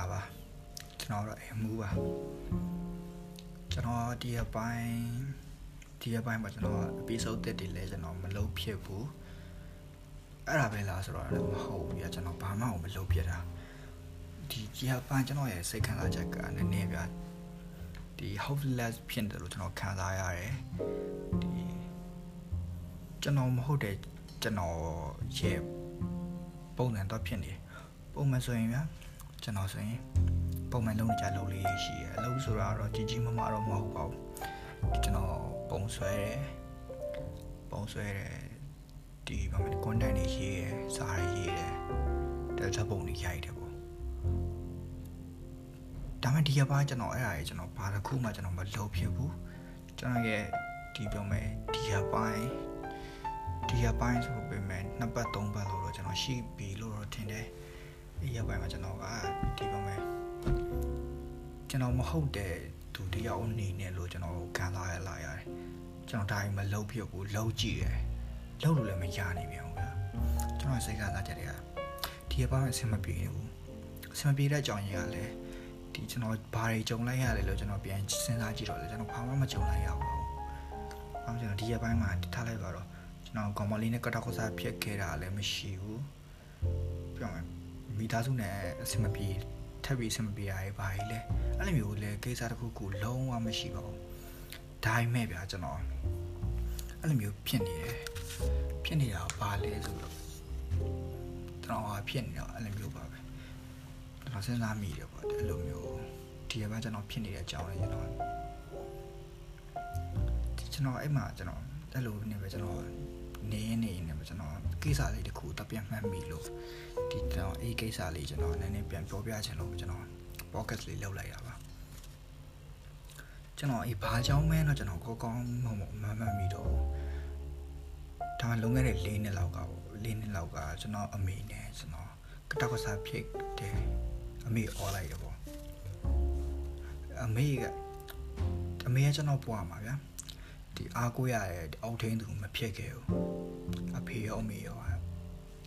လာပါကျွန်တော်တော့အမှုပါကျွန်တော်ဒီအပိုင်းဒီအပိုင်းမှာကျွန်တော် episode တက်တယ်လဲကျွန်တော်မလုပ်ဖြစ်ဘူးအဲ့ဒါပဲလားဆိုတော့လည်းမဟုတ်ဘူးပြကျွန်တော်ဘာမှမလုပ်ဖြစ်တာဒီဒီအပိုင်းကျွန်တော်ရဲ့စိတ်ခံစားချက်ကနည်းနည်းပြဒီ hopeless ဖြစ်တယ်လို့ကျွန်တော်ခံစားရတယ်ဒီကျွန်တော်မဟုတ်တဲ့ကျွန်တော်ရဲ့ပုံစံတော့ဖြစ်နေပုံမှန်ဆိုရင်ဗျာ ကျွန်တော်ဆိုရင်ပုံမှန်လုံးနေကြလုပ်လေးရှိရအလုပ်ဆိုတာတော့ကြီးကြီးမားမားတော့မဟုတ်ပါဘူးကျွန်တော်ပုံဆွဲတယ်ပုံဆွဲတယ်ဒီဘာမှ content တွေရေးရစာရေးရတယ်တခြားပုံတွေရိုက်တယ်ပေါ့ဒါမှဒီကဘာကျွန်တော်အဲ့ဒါကြီးကျွန်တော်ဘာတစ်ခုမှကျွန်တော်မလုပ်ဖြစ်ဘူးကျွန်တော်ရဲ့ဒီပြောမယ်ဒီကပိုင်းဒီကပိုင်းဆိုပေမဲ့နှစ်ပတ်သုံးပတ်လို့တော့ကျွန်တော်ရှိပြီလို့တော့ထင်တယ် ဒီရက်ပိုင်းမှာကျွန်တော်ကဒီပြောမယ်ကျွန်တော်မဟုတ်တဲ့သူတယောက်အနေနဲ့လို့ကျွန်တော်ခံစားရလာရတယ်ကျွန်တော်ဒါကြီးမလုပ်ဖြစ်ဘူးလုပ်ကြည့်ရယ်လုပ်လို့လည်းမရနိုင်ပြန်ဘူးဗျာကျွန်တော်စိတ်ကလာကြတယ်ဒီရက်ပိုင်းအဆင်မပြေဘူးအဆင်မပြေတဲ့အကြောင်းရင်းကလည်းဒီကျွန်တော်ဘာတွေကြုံလိုက်ရတယ်လို့ကျွန်တော်ပြန်စဉ်းစားကြည့်တော့လေကျွန်တော်ဘာမှမကြုံလိုက်ရဘူး။ဘာမှကျွန်တော်ဒီရက်ပိုင်းမှာထားလိုက်ပါတော့ကျွန်တော်ကောင်မလေးနဲ့ကတောက်ကစားဖြစ်ခဲ့တာလည်းမရှိဘူး။ပြောမယ် မိသားစုနဲ့အဆင်မပြေထပ်ပြီးအဆင်မပြေရရဲ့ဘာကြီးလဲအဲ့လိုမျိုးလဲကိစ္စတစ်ခုခုလုံးဝမရှိပါဘူး။ဒါပေမဲ့ဗျာကျွန်တော်အဲ့လိုမျိုးဖြစ်နေတယ်။ဖြစ်နေတာဘာလဲဆိုတော့ကျွန်တော်ဟာဖြစ်နေတော့အဲ့လိုမျိုးပါပဲ။ကျွန်တော်စဉ်းစားမိတယ်ပေါ့အဲ့လိုမျိုးဒီကဘာကျွန်တော်ဖြစ်နေတဲ့အကြောင်းလေးကျွန်တော်ကျွန်တော်အဲ့မှာကျွန်တော်အဲ့လိုနေပဲကျွန်တော်နေနေနေပဲကျွန်တော်ကိစ္စလေးတခုတပြန်မှတ်မိလို့ ဒီကျွန်တော်အဲ့ကိစ္စလေးကျွန်တော်နည်းနည်းပြန်ပြောပြချင်လို့ကျွန်တော် podcast လေးလုပ်လိုက်တာပါကျွန်တော်အေးဘာကြောင်းမဲတော့ကျွန်တော်ကောကောင်းမမမမှတ်မိတော့ဒါမှလုံခဲ့တဲ့၄နှစ်လောက်ကပေါ့၄နှစ်လောက်ကကျွန်တော်အမေနဲ့ကျွန်တော်ကတောက်ကစားဖြစ်တယ်အမေអော်လိုက်ရပေါ့အမေကအမေကကျွန်တော်ပွားမှာဗျာဒီအားကိုးရတဲ့အောက်ထင်းသူမဖြစ်ခဲ့ဘူးအဖေရောအမေရော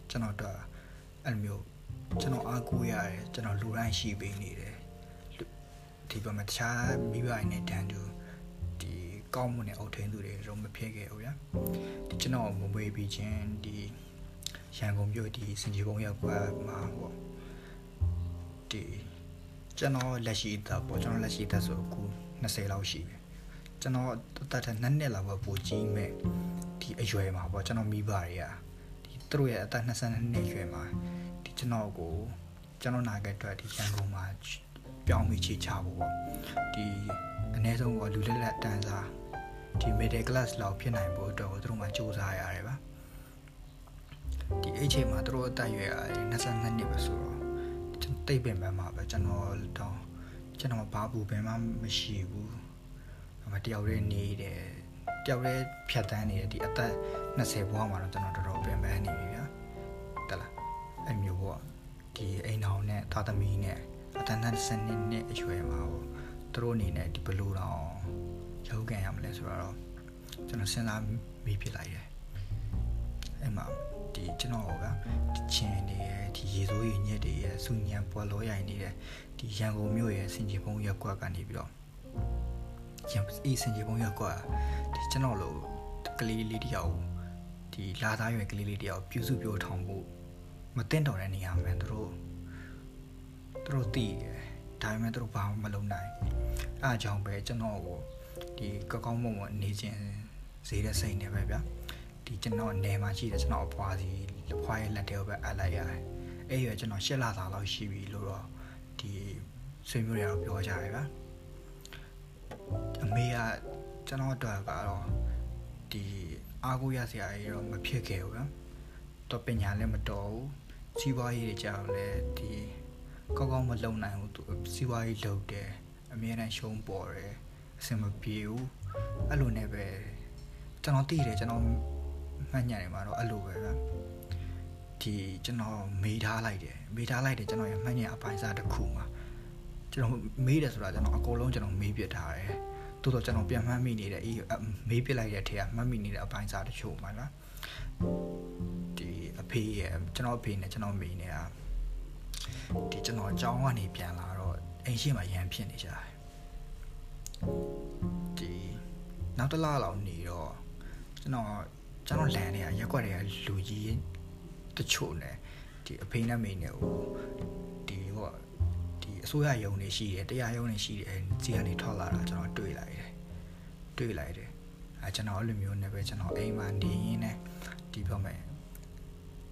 ကျွန်တော်တော့ အဲ့မျိုးကျွန်တော်အားကိုးရတယ်ကျွန်တော်လူတိုင်းရှိပေးနေတယ်ဒီဘက်မှာတခြားမိဘတွေနဲ့တန်တူဒီကောင်းမှုနဲ့အောက်ထင်းသူတွေတော့မဖြစ်ခဲ့ဘူးဗျာဒီကျွန်တော်မမွေးပြီးချင်းဒီရန်ကုန်မြို့ဒီစင်ကြီးဘုံရောက်ကွာမှာပေါ့ဒီကျွန်တော်လက်ရှိသားပေါ့ကျွန်တော်လက်ရှိသားဆိုအခု20လောက်ရှိပြီကျွန်တော်တတ်တဲ့နှစ်နှစ်လောက်ပဲပိုကြီးမဲ့ဒီအရွယ်မှာပေါ့ကျွန်တော်မိဘတွေကဒီ သူတို့ရဲ့အသက်22နှစ်ရွယ်မှာဒီကျွန်တော်ကိုကျွန်တော်နာခဲ့အတွက်ဒီရန်ကုန်မှာပြောင်းပြီးချေချဖို့ပေါ့ဒီအနည်းဆုံးကလူလက်လက်တန်းစားဒီ middle class လောက်ဖြစ်နိုင်ဖို့အတွက်ကိုသူတို့မှစူးစမ်းရတယ်ပါဒီအချိန်မှာသူတို့အသက်အရွယ်22နှစ်ပဲဆိုတော့ကျွန်တော်တိတ်ပင်ပန်းမှာပဲကျွန်တော်တော့ကျွန်တော်ဘာဘူးပင်မှမရှိဘူးမတယောက်တည်းနေတယ် တယောက်တည်းဖြတ်တန်းနေတယ်ဒီအသက်20ဘဝမှာတော့ကျွန်တော်တော်တော်ပင်ပန်းနေပြီဗျာတလားအဲ့မျိုးပေါ့ဒီအိမ်တော်နဲ့သာသမီနဲ့အတန်းတန်းစနစ်နဲ့အရွယ်မှာပေါ့သူတို့အနေနဲ့ဒီဘလူးတော့ရုပ်ကန်ရမလဲဆိုတော့ကျွန်တော်စဉ်းစားမိဖြစ်လိုက်တယ်အဲ့မှာဒီကျွန်တော်ကဒီချင်းနေရဒီရေစိုးရညက်တွေရစူညံပွာလောရိုင်နေတဲ့ဒီရန်ကုန်မြို့ရဲ့စင်ကြီးဘုံရက်ကွက်ကနေပြီးတော့ ရန်အေးစင်ကြီးဘုံရက်ကွက်ဒီကျွန်တော်လိုကလေးလေးတယောက်ဒီလာသားရွယ်ကလေးလေးတယောက်ပြူစုပြိုထောင်ဖို့မတင်တော်တဲ့နေရာမှာသူတို့သူတို့တည်တယ်ဒါပေမဲ့သူတို့ဘာမှမလုပ်နိုင်အားကြောင့်ပဲကျွန်တော်ကိုဒီကောက်ကောင်းမုံမနေခြင်းဈေးတဲ့စိတ်နဲ့ပဲဗျာဒီကျွန်တော်နေမှာရှိတယ်ကျွန်တော်အဖွားစီဖွားရဲ့လက်ထဲကိုပဲအပ်လိုက်ရတယ်အဲ့ရကျွန်တော်ရှစ်လသားလောက်ရှိပြီလို့တော့ဒီဆွေမျိုးတွေကတော့ပြောကြတယ်ဗျာ အမေကကျွန်တော်အတွက်ကတော့ဒီအားကိုးရစရာကြီးတော့မဖြစ်ခဲ့ဘူးဗျာတော့ပညာလည်းမတော်ဘူးစီးပွားရေးတွေကြောင့်လည်းဒီကောက်ကောက်မလုံနိုင်ဘူးသူစီးပွားရေးလုပ်တယ်အများနဲ့ရှုံးပေါ်တယ်အဆင်မပြေဘူးအဲ့လိုနဲ့ပဲကျွန်တော်သိတယ်ကျွန်တော်မှတ်ညံနေမှာတော့အဲ့လိုပဲဗျဒီကျွန်တော်မေးထားလိုက်တယ်မေးထားလိုက်တယ်ကျွန်တော်ရမှတ်ညံအပိုင်းစားတစ်ခုမှာ ကျွန်တော်မေးတယ်ဆိုတာကျွန်တော်အကုန်လုံးကျွန်တော်မေးပြထားတယ်တိုးတော့ကျွန်တော်ပြန်မှတ်မိနေတဲ့အေးမေးပြလိုက်တဲ့ထဲကမှတ်မိနေတဲ့အပိုင်းစားတချို့မှာလားဒီအဖေရဲ့ကျွန်တော်အဖေနဲ့ကျွန်တော်မိနေတာဒီကျွန်တော်အကြောင်းကနေပြန်လာတော့အိမ်ရှိမှရန်ဖြစ်နေကြတယ်ဒီနောက်တစ်လလောက်နေတော့ကျွန်တော်ကျွန်တော်လန်နေရရက်ွက်တွေကလူကြီးတချို့နဲ့ဒီအဖေနဲ့မိနဲ့ဟိုဒီဟိုဒီ အစိုးရယုံနေရှိတယ်တရားယုံနေရှိတယ်စီကနေထွက်လာတာကျွန်တော်တွေ့လိုက်တယ်တွေ့လိုက်တယ်အဲကျွန်တော်အဲ့လိုမျိုးနဲ့ပဲကျွန်တော်အိမ်မှာနေရင်းနဲ့ဒီပြောမယ်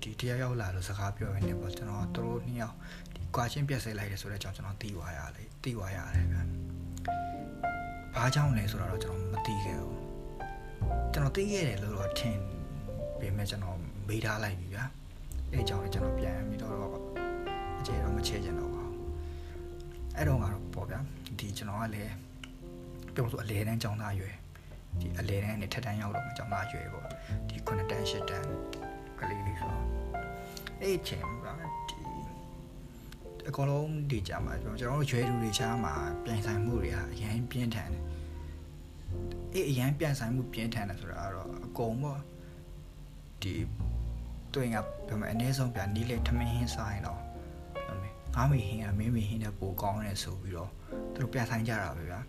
ဒီတရားရောက်လာလို့စကားပြောရင်းနဲ့ပေါ့ကျွန်တော်တို့နှစ်ယောက်ဒီကွာချင်းပြက်စိလိုက်တယ်ဆိုတော့ကျွန်တော်သိသွားရလေသိသွားရတယ်ဗျဘာကြောင့်လဲဆိုတော့ကျွန်တော်မသိခဲ့ဘူးကျွန်တော်သိခဲ့တယ်လို့တော့ထင်ပေမဲ့ကျွန်တော်မေးထားလိုက်ပြီဗျာအဲကြောင့်လည်းကျွန်တော်ပြန်ပြီးတော့အခြေတော့မချဲချင်တော့ပါဘူး အဲ့တော့ကတော့ပေါ့ဗျာဒီကျွန်တော်ကလည်းပြောဆိုအလဲတန်းကြောင်းသားရွယ်ဒီအလဲတန်းနဲ့ထက်တန်းရောက်တော့မှကြောင်းသားရွယ်ပေါ့ဒီ9တန်း10တန်းကလေးလေးဆိုအဲ့ချိန်ပါဒီအကောင်လုံးဒီကြမှာကျွန်တော်တို့ရွယ်သူတွေချားမှာပြန်ဆိုင်မှုတွေဟာအရင်ပြင်းထန်တယ်အေးအရင်ပြန်ဆိုင်မှုပြင်းထန်တယ်ဆိုတာကတော့အကုန်ပေါ့ဒီတွေ့ငါပြောမယ်အနည်းဆုံးပြန်နီးလေထမင်းဟင်းစားရင်တော့ပြောမယ် ငါမေဟင်းကမင်းမေဟင်းနဲ့ပိုကောင်းတယ်ဆိုပြီးတော့သူတို့ပြန်ဆိုင်ကြတာပဲဗျာ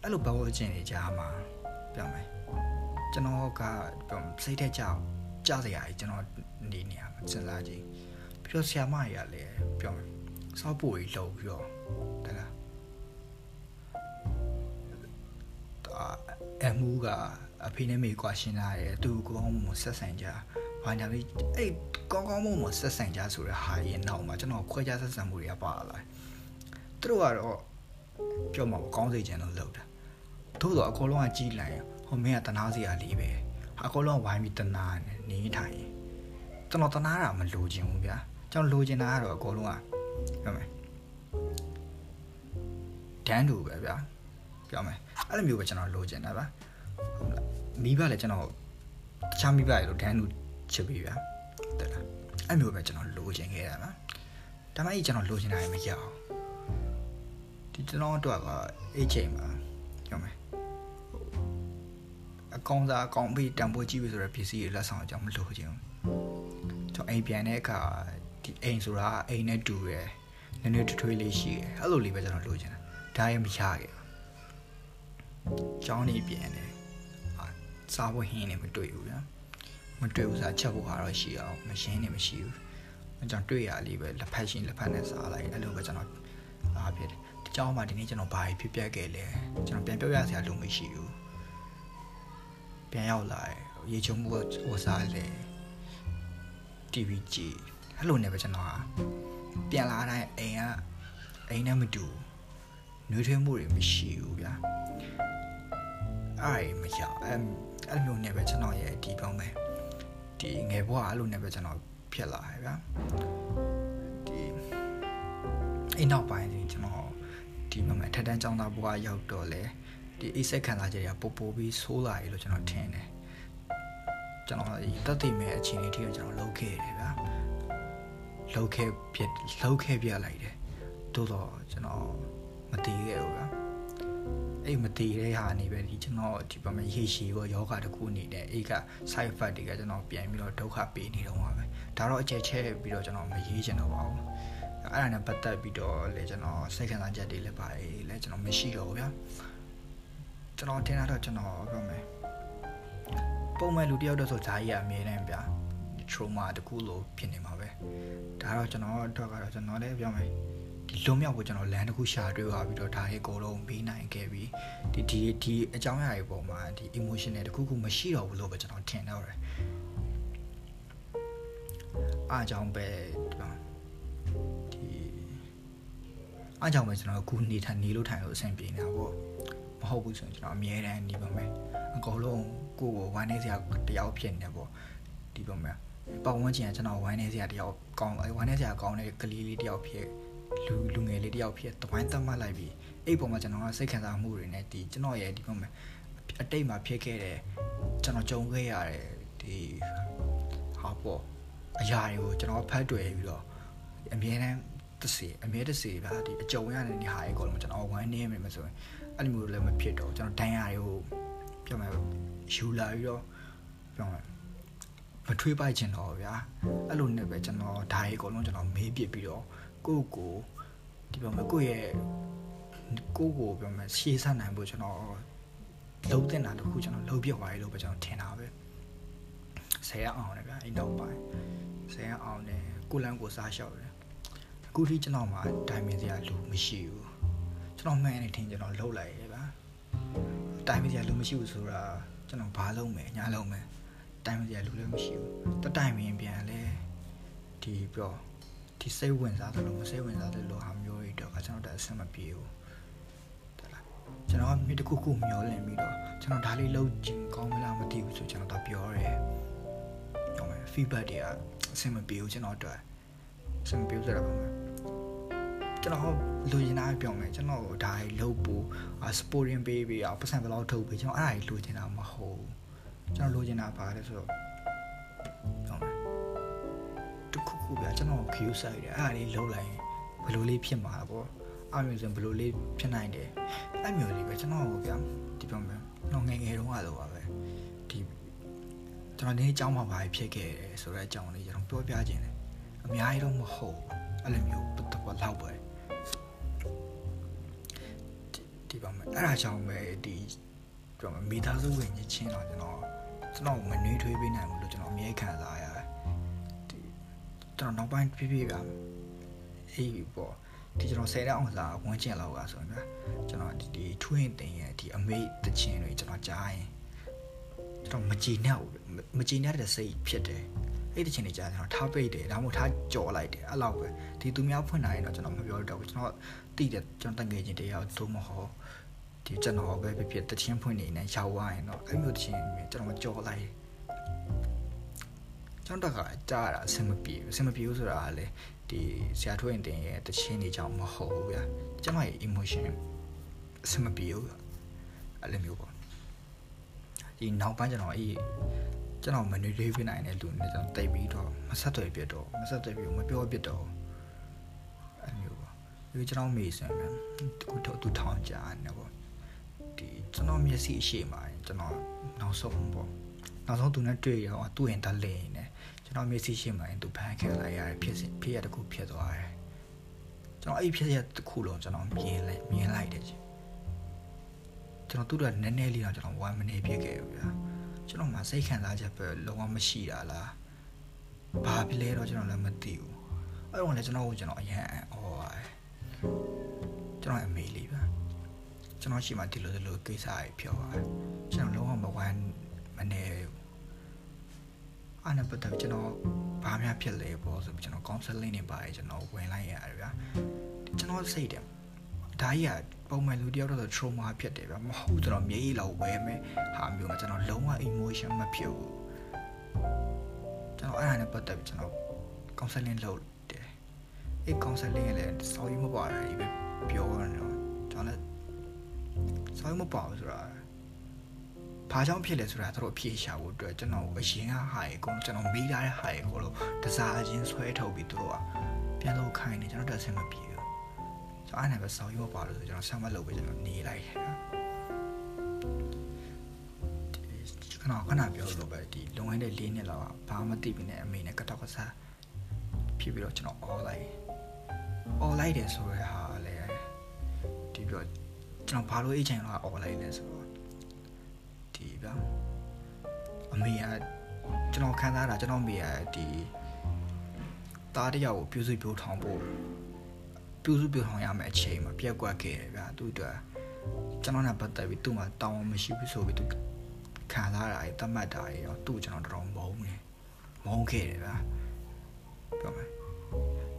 အဲ့လိုဘဝအကျင့်တွေကြားမှာပြောမယ်ကျွန်တော်ကပြောစိတ်ထက်ကြောက်ကြောက်စရာကြီးကျွန်တော်နေနေရမှာစဉ်းစားကြည့်ပြီးတော့ဆရာမကြီးကလည်းပြောမယ်စောက်ပို့ကြီးလှုပ်ပြီးတော့တလားအမှုကအဖေနဲ့မေကွာရှင်းလာတယ်သူကောင်းမှဆက်ဆံကြ ဘာညာလေးအဲ့ကောင်းကောင်းမွန်မွန်ဆက်ဆံကြဆိုတဲ့ဟာရင်နောက်မှာကျွန်တော်ခွဲခြားဆက်ဆံမှုတွေကပါလာတယ်သူတို့ကတော့ပြောမှာကောင်းစေချင်လို့လုပ်တာသို့တော့အကောလုံးကကြီးလိုက်ဟိုမင်းကတနာစရာလေးပဲအကောလုံးကဝိုင်းပြီးတနာနေထိုင်ကျွန်တော်တနာတာမလိုချင်ဘူးဗျာကျွန်တော်လိုချင်တာကတော့အကောလုံးကပြောမယ်ဒန်းတူပဲဗျာပြောမယ်အဲ့လိုမျိုးပဲကျွန်တော်လိုချင်တာဗျာဟုတ်လားမိဘလည်းကျွန်တော်တခြားမိဘတွေလို့ဒန်းတူ ချစ်ပြီဗျာတဲ့လားအဲ့မျိုးပဲကျွန်တော်လိုချင်ခဲ့တာဗျာဒါမှမဟုတ်ကျွန်တော်လိုချင်တာလည်းမရအောင်ဒီကျွန်တော်တို့ကအဲ့ချိန်မှာပြောမယ်အကောင်စားအကောင်ပြီးတန်ဖိုးကြည့်ပြီဆိုတော့ပစ္စည်းတွေလက်ဆောင်အကြောင်းမလိုချင်ဘူးကျွန်တော်အိမ်ပြန်တဲ့အခါဒီအိမ်ဆိုတာအိမ်နဲ့တူရယ်နည်းနည်းထွထွေးလေးရှိရယ်အဲ့လိုလေးပဲကျွန်တော်လိုချင်တာဒါရင်မရခဲ့ကျောင်းနေပြန်တယ်စားဖို့ဟင်းနေမတွေ့ဘူးဗျာ မတွေ့ဘူးစားချက်ဖို့ကတော့ရှိအောင်မရှင်းနေမရှိဘူးအကြောင်းတွေ့ရလေးပဲလက်ဖက်ရှင်လက်ဖက်နဲ့စားလိုက်အဲ့လိုပဲကျွန်တော်အားဖြစ်တယ်ဒီကျောင်းမှာဒီနေ့ကျွန်တော်ဘာဖြစ်ပြက်ခဲ့လဲကျွန်တော်ပြန်ပြောရစရာလုံးမရှိဘူးပြန်ရောက်လာရေချုံမှုဝစားလေ TV ကြည့်အဲ့လိုနဲ့ပဲကျွန်တော်ပြန်လာတိုင်းအိမ်ကအိမ်နဲ့မတူနှွေးထွေးမှုတွေမရှိဘူးဗျာအဲ့မရအဲ့အဲ့လိုနဲ့ပဲကျွန်တော်ရဲ့ဒီပေါင်းပဲ ဒီငယ်ဘဝအဲ့လိုနဲ့ပဲကျွန်တော်ဖြစ်လာတယ်ဗျာဒီအိမ်နောက်ပိုင်းဒီကျွန်တော်ဒီမှာအထက်တန်းကျောင်းသားဘဝရောက်တော့လေဒီအိစိတ်ခံစားချက်တွေကပို့ပို့ပြီးဆိုးလာပြီလို့ကျွန်တော်ထင်တယ်ကျွန်တော်ဒီတတ်သိမဲ့အခြေအနေတွေကျွန်တော်လုပ်ခဲ့တယ်ဗျာလုပ်ခဲ့ပြလုပ်ခဲ့ပြလိုက်တယ်တိုးတော့ကျွန်တော်မတည်ခဲ့ဘူးဗျာ အဲ့မတည်တဲ့ဟာနေပဲဒီကျွန်တော်ဒီပမာရေရှည်ရောယောဂတခုအနေနဲ့အဲ့က side effect တွေကကျွန်တော်ပြန်ပြီးတော့ဒုက္ခပေးနေတော့ပါပဲဒါတော့အကျယ်ချဲပြီးတော့ကျွန်တော်မရေးချင်တော့ပါဘူးအဲ့ဒါနဲ့ပတ်သက်ပြီးတော့လေကျွန်တော်စိတ်ခံစားချက်တွေလည်းပါတယ်လေကျွန်တော်မရှိတော့ဘူးဗျာကျွန်တော်တင်တာတော့ကျွန်တော်ပြောမယ်ပုံမှန်လူတယောက်တော့ဆိုဇာကြီးကအမြဲတမ်းဗျာ trauma တခုလိုဖြစ်နေမှာပဲဒါတော့ကျွန်တော်တော့ကတော့ကျွန်တော်လည်းပြောမယ်ဒီ လွန်မြောက်ကိုကျွန်တော်လမ်းတစ်ခုရှာတွေ့သွားပြီးတော့ဒါရဲ့အကုန်လုံးပြီးနိုင်ခဲ့ပြီးဒီဒီဒီအကြောင်းအရာတွေပေါ်မှာဒီ emotional တခုခုမရှိတော့ဘူးလို့ပဲကျွန်တော်ထင်တော့တယ်အားကြောင့်ပဲဒီအားကြောင့်ပဲကျွန်တော်အခုနေထိုင်နေလို့ထိုင်လို့အဆင်ပြေနေတာပေါ့မဟုတ်ဘူးဆိုရင်ကျွန်တော်အမြဲတမ်းဒီပါမယ်အကုန်လုံးကိုကိုဝိုင်းနေစရာတယောက်ဖြစ်နေတယ်ပေါ့ဒီပါမယ်ပတ်ဝန်းကျင်ကကျွန်တော်ဝိုင်းနေစရာတယောက်ကောင်းဝိုင်းနေစရာကောင်းတဲ့ကလေးလေးတယောက်ဖြစ် လူလူငယ်လေးတယောက်ဖြစ်တဝိုင်းသတ်မှတ်လိုက်ပြီးအဲ့ပုံမှာကျွန်တော်ကစိတ်ခံစားမှုတွေနဲ့ဒီကျွန်တော်ရဲ့ဒီပုံမှာအတိတ်မှာဖြစ်ခဲ့တဲ့ကျွန်တော်ကြုံခဲ့ရတဲ့ဒီဟာပေါ့အရာတွေကိုကျွန်တော်ဖတ်တွေ့ပြီးတော့အမြဲတမ်းတစီအမြဲတစီဗျာဒီအကြုံရတဲ့နေဟာရေကိုတော့ကျွန်တော်ဝမ်းနေမယ်မဆိုရင်အဲ့လိုမျိုးလည်းမဖြစ်တော့ကျွန်တော်ဒဏ်ရာတွေကိုပြောမယ်ယူလာပြီးတော့ပြောမယ်မထွေးပိုက်ချင်တော့ဗျာအဲ့လိုနဲ့ပဲကျွန်တော်ဓာတ်ရေအကုန်လုံးကျွန်တော်မေးပြစ်ပြီးတော့ကိုကို ဒီပြောမယ်ကိုရဲ့ကိုကိုပြောမယ်ရှေးဆက်နိုင်ဖို့ကျွန်တော်လုံးတင်တာတခုကျွန်တော်လုံးပြတ်သွားပြီလို့ပဲကျွန်တော်ထင်တာပဲဆယ်ရအောင်တယ်ဗျာအဲ့တော့ပိုင်းဆယ်ရအောင်တယ်ကိုလန်းကိုစားလျှောက်တယ်အခုထိကျွန်တော်မှာဒိုင်မင်စရာလူမရှိဘူးကျွန်တော်မှန်းနေထင်ကျွန်တော်လှုပ်လိုက်တယ်ဗျာဒိုင်မင်စရာလူမရှိဘူးဆိုတာကျွန်တော်ဘာလုပ်မယ်ညာလုပ်မယ်ဒိုင်မင်စရာလူလည်းမရှိဘူးတတိုင်မင်ပြန်လဲဒီပြော ဒီစိတ်ဝင်စားတယ်လို့မစိတ်ဝင်စားတယ်လို့ဟာမျိုးတွေတော့ကျွန်တော်တက်အဆင်မပြေဘူးကျွန်တော်မြေတခုခုမျောလင့်ပြီးတော့ကျွန်တော်ဒါလေးလုပ်ချင်ကောင်းမလားမသိဘူးဆိုကျွန်တော်တော့ပြောတယ်။ဟုတ်မယ် feedback တွေကအဆင်မပြေဘူးကျွန်တော်အတွက်အဆင်မပြေဘူးဆိုတော့ပေါ့။ကျွန်တော်လူချင်တာပြောမယ်ကျွန်တော်ဒါလေးလုပ်ဖို့ supporting ပေးပြီးအောင်ပတ်စံဘယ်လောက်ထုတ်ပြီးကျွန်တော်အဲ့ဒါကြီးလူချင်တာမဟုတ်ဘူး။ကျွန်တော်လူချင်တာပါလဲဆိုတော့ဟုတ် ခုခုပြကျွန်တော် queue ဆိုင်တယ်အဲ့ဒါလေးလုပ်လိုက်ရင်ဘယ်လိုလေးဖြစ်မှာပေါ့။အမျိုးဆိုဘယ်လိုလေးဖြစ်နိုင်တယ်အဲ့မျိုးလေးပဲကျွန်တော်ကိုဗျာဒီပြောမယ်တော့ငယ်ငယ်တုန်းကတော့ပါပဲဒီကျွန်တော်နေအကြောင်းမှာဘာဖြစ်ခဲ့တယ်ဆိုတဲ့အကြောင်းလေးကျွန်တော်ပြောပြခြင်းတယ်အများကြီးတော့မဟုတ်အဲ့လိုမျိုးပတ်သက်လောက်ပဲဒီပါမယ်အဲ့ဒါကြောင့်ပဲဒီပြောမယ်မိသားစုဝင်ချင်းတော့ကျွန်တော်ကျွန်တော်မနှွေးထွေးပေးနိုင်ဘူးလို့ကျွန်တော်အမြဲခံစားရတယ်ဒီ ကျွန်တော်နောက်ပိုင်းပြပြပါအေးပေါ့ဒီကျွန်တော်10ရက်အောင်စားဝန်းကျင်လောက်ကဆိုရင်ဗျာကျွန်တော်ဒီဒီထွင်းတင်ရဲ့ဒီအမေတချင်းတွေကျွန်တော်ကြားရင်ကျွန်တော်မကြည်နဲ့မကြည်နဲ့တဲ့စိတ်ဖြစ်တယ်အဲ့ဒီချင်းတွေကြားကျွန်တော်ထားပိတ်တယ်ဒါမှမဟုတ်ထားကြော်လိုက်တယ်အဲ့လောက်ပဲဒီသူများဖွင့်လာရင်တော့ကျွန်တော်မပြောတော့ဘူးကျွန်တော်တိတယ်ကျွန်တော်တငယ်ချင်းတရားသို့မဟုတ်ဒီကျွန်တော်ပဲဖြစ်ဖြစ်တချင်းဖွင့်နေနေရောက်သွားရင်တော့အဲ့မျိုးတချင်းကျွန်တော်ကြော်လိုက် ကျွန်တော်ကကြားတာအဆင်မပြေဘူးအဆင်မပြေဘူးဆိုတာကလေဒီဆရာထွေးရင်တင်ရဲ့တခြင်းတွေကြောင့်မဟုတ်ဘူးဗျာကျွန်တော်ရဲ့ emotion အဆင်မပြေဘူးအဲ့လိုမျိုးပေါ့ဒီနောက်ပိုင်းကျွန်တော်အေးကျွန်တော်မနေသေးပြနိုင်တဲ့လူနဲ့ကျွန်တော်တိတ်ပြီးတော့မဆက်သွယ်ပြတော့မဆက်သွယ်ပြီးမပြောပြတော့အဲ့မျိုးပေါ့ဒီကျွန်တော်မေးစမ်းမယ်ခုတော့သူထောင်ကြနေပေါ့ဒီကျွန်တော်မျက်စိအရှိမှကျွန်တော်နောက်ဆုံးပေါ့ နောက်ဆုံးသူနဲ့တွေ့ရောသူ့ရင်တလဲနေကျွန်တော်မျက်စိရှိမှရင်သူဖန်ခံလိုက်ရတဲ့ဖြစ်စဉ်ဖြစ်ရတခုဖြစ်သွားတယ်ကျွန်တော်အဲ့ဖြစ်ရတခုလုံးကျွန်တော်မြင်လိုက်မြင်လိုက်တယ်ကျွန်တော်သူ့အတွက်နည်းနည်းလေးတော့ကျွန်တော်1 minute ပြည့်ခဲ့ပြီဗျာကျွန်တော်မှစိတ်ခံစားချက်ပဲလုံးဝမရှိတာလားဘာဖြစ်လဲတော့ကျွန်တော်လည်းမသိဘူးအဲ့တော့လည်းကျွန်တော်ကိုကျွန်တော်အရန်အော်ပါတယ်ကျွန်တော်အမေလေးဗျာကျွန်တော်ရှိမှဒီလိုဒီလိုကိစ္စတွေပြောပါတယ်ကျွန်တော်လုံးဝမဝမ်းမနေဘူး အဲ့နဲ့ပတ်သက်ကျွန်တော်ဘာများဖြစ်လဲပေါ့ဆိုပြီးကျွန်တော် counseling နေပါတယ်ကျွန်တော်ဝင်လိုက်ရတယ်ဗျာကျွန်တော်စိတ်တယ်ဒါကြီးကပုံမှန်လူတယောက်တော့ trauma ဖြစ်တယ်ဗျာမဟုတ်ကျွန်တော်မျက်ရည်လောက်ဝဲမယ်ဟာမျိုးကကျွန်တော်လုံးဝ emotion မဖြစ်ဘူးကျွန်တော်အဲ့ဒါနဲ့ပတ်သက်ပြီးကျွန်တော် counseling လုပ်တယ်အဲ့ counseling ကလည်းစော်ရီမပါတာကြီးပဲပြောရတယ်ကျွန်တော်လည်းစော်ရီမပါဘူးဆိုတာ ဘာကြောင့်ဖြစ်လဲဆိုတာတို့အဖြေရှာဖို့အတွက်ကျွန်တော်အရင်ကဟာရေကိုကျွန်တော်မေးထားတဲ့ဟာရေကိုလို့တစားအချင်းဆွဲထုတ်ပြီးတို့ကပြန်လို့ခိုင်းနေကျွန်တော်တက်ဆင်မပြေဘူးကျွန်တော်အဲ့နဲ့ပဲစောင်းရောပါလို့ဆိုကျွန်တော်ဆက်မလုပ်ပဲကျွန်တော်နေလိုက်တယ်ခဏခဏပြောလို့ပဲဒီလုံဝင်းတဲ့၄နှစ်လောက်ကဘာမှမသိဘူးနဲ့အမေနဲ့ကတောက်ကစားဖြစ်ပြီးတော့ကျွန်တော်အော်လိုက်အော်လိုက်တယ်ဆိုရဲဟာလေဒီပြောကျွန်တော်ဘာလို့အချိန်တော့အော်လိုက်လဲဆိုတော့ ဒီဗျာအမေကကျွန်တော်ခံစားတာကျွန်တော်မေကဒီသားတယောက်ကိုပြုစုပြောထောင်ဖို့ပြုစုပြောထောင်ရမယ့်အချိန်မှာပြက်ကွက်ခဲ့တယ်ဗျာသူ့အတွက်ကျွန်တော်နဲ့ပတ်သက်ပြီးသူ့မှာတောင်းမရှိဘူးဆိုပြီးသူခံစားတာတတ်မှတ်တာရောသူ့ကျွန်တော်တော်တော်မုန်းတယ်မုန်းခဲ့တယ်ဗျာပြောမယ်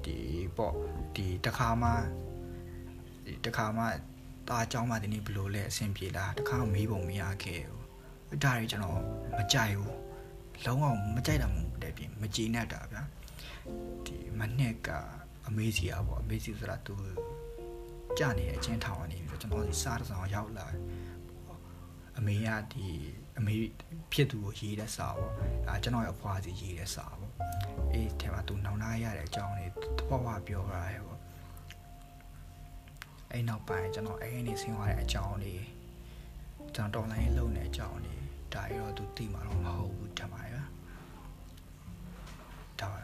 ဒီပေါ့ဒီတခါမှဒီတခါမှตาเจ้าမှဒီနေ့ဘလို့လဲအဆင်ပြေလားတခါမှမေးပုံမရခဲ့ဘူး ဒါတွေကျွန်တော်မကြိုက်ဘူးလုံးဝမကြိုက်တာမှတည်းပြင်မကြည်နဲ့တာဗျာဒီမနှစ်ကအမေးစီอ่ะပေါ့အမေးစီဆိုတာသူကြနေတဲ့အချင်းထောင်ကနေပြီးတော့ကျွန်တော်ဒီစားတဲ့ဆောင်ရောက်လာအမေကဒီအမေဖြစ်သူကိုရေးတဲ့စာပေါ့ဒါကျွန်တော်ရဲ့အဖွားစီရေးတဲ့စာပေါ့အေးထဲမှာသူနောင်နာရတဲ့အကြောင်းလေးတပွားပွားပြောရရဲပေါ့အဲ့နောက်ပိုင်းကျွန်တော်အဲ့ဒီဆင်းသွားတဲ့အကြောင်းလေးကျွန်တော်တော်လိုင်းလုံးနေတဲ့အကြောင်းလေး chạy rồi tôi tìm ở đồng hồ tôi trả mãi á trời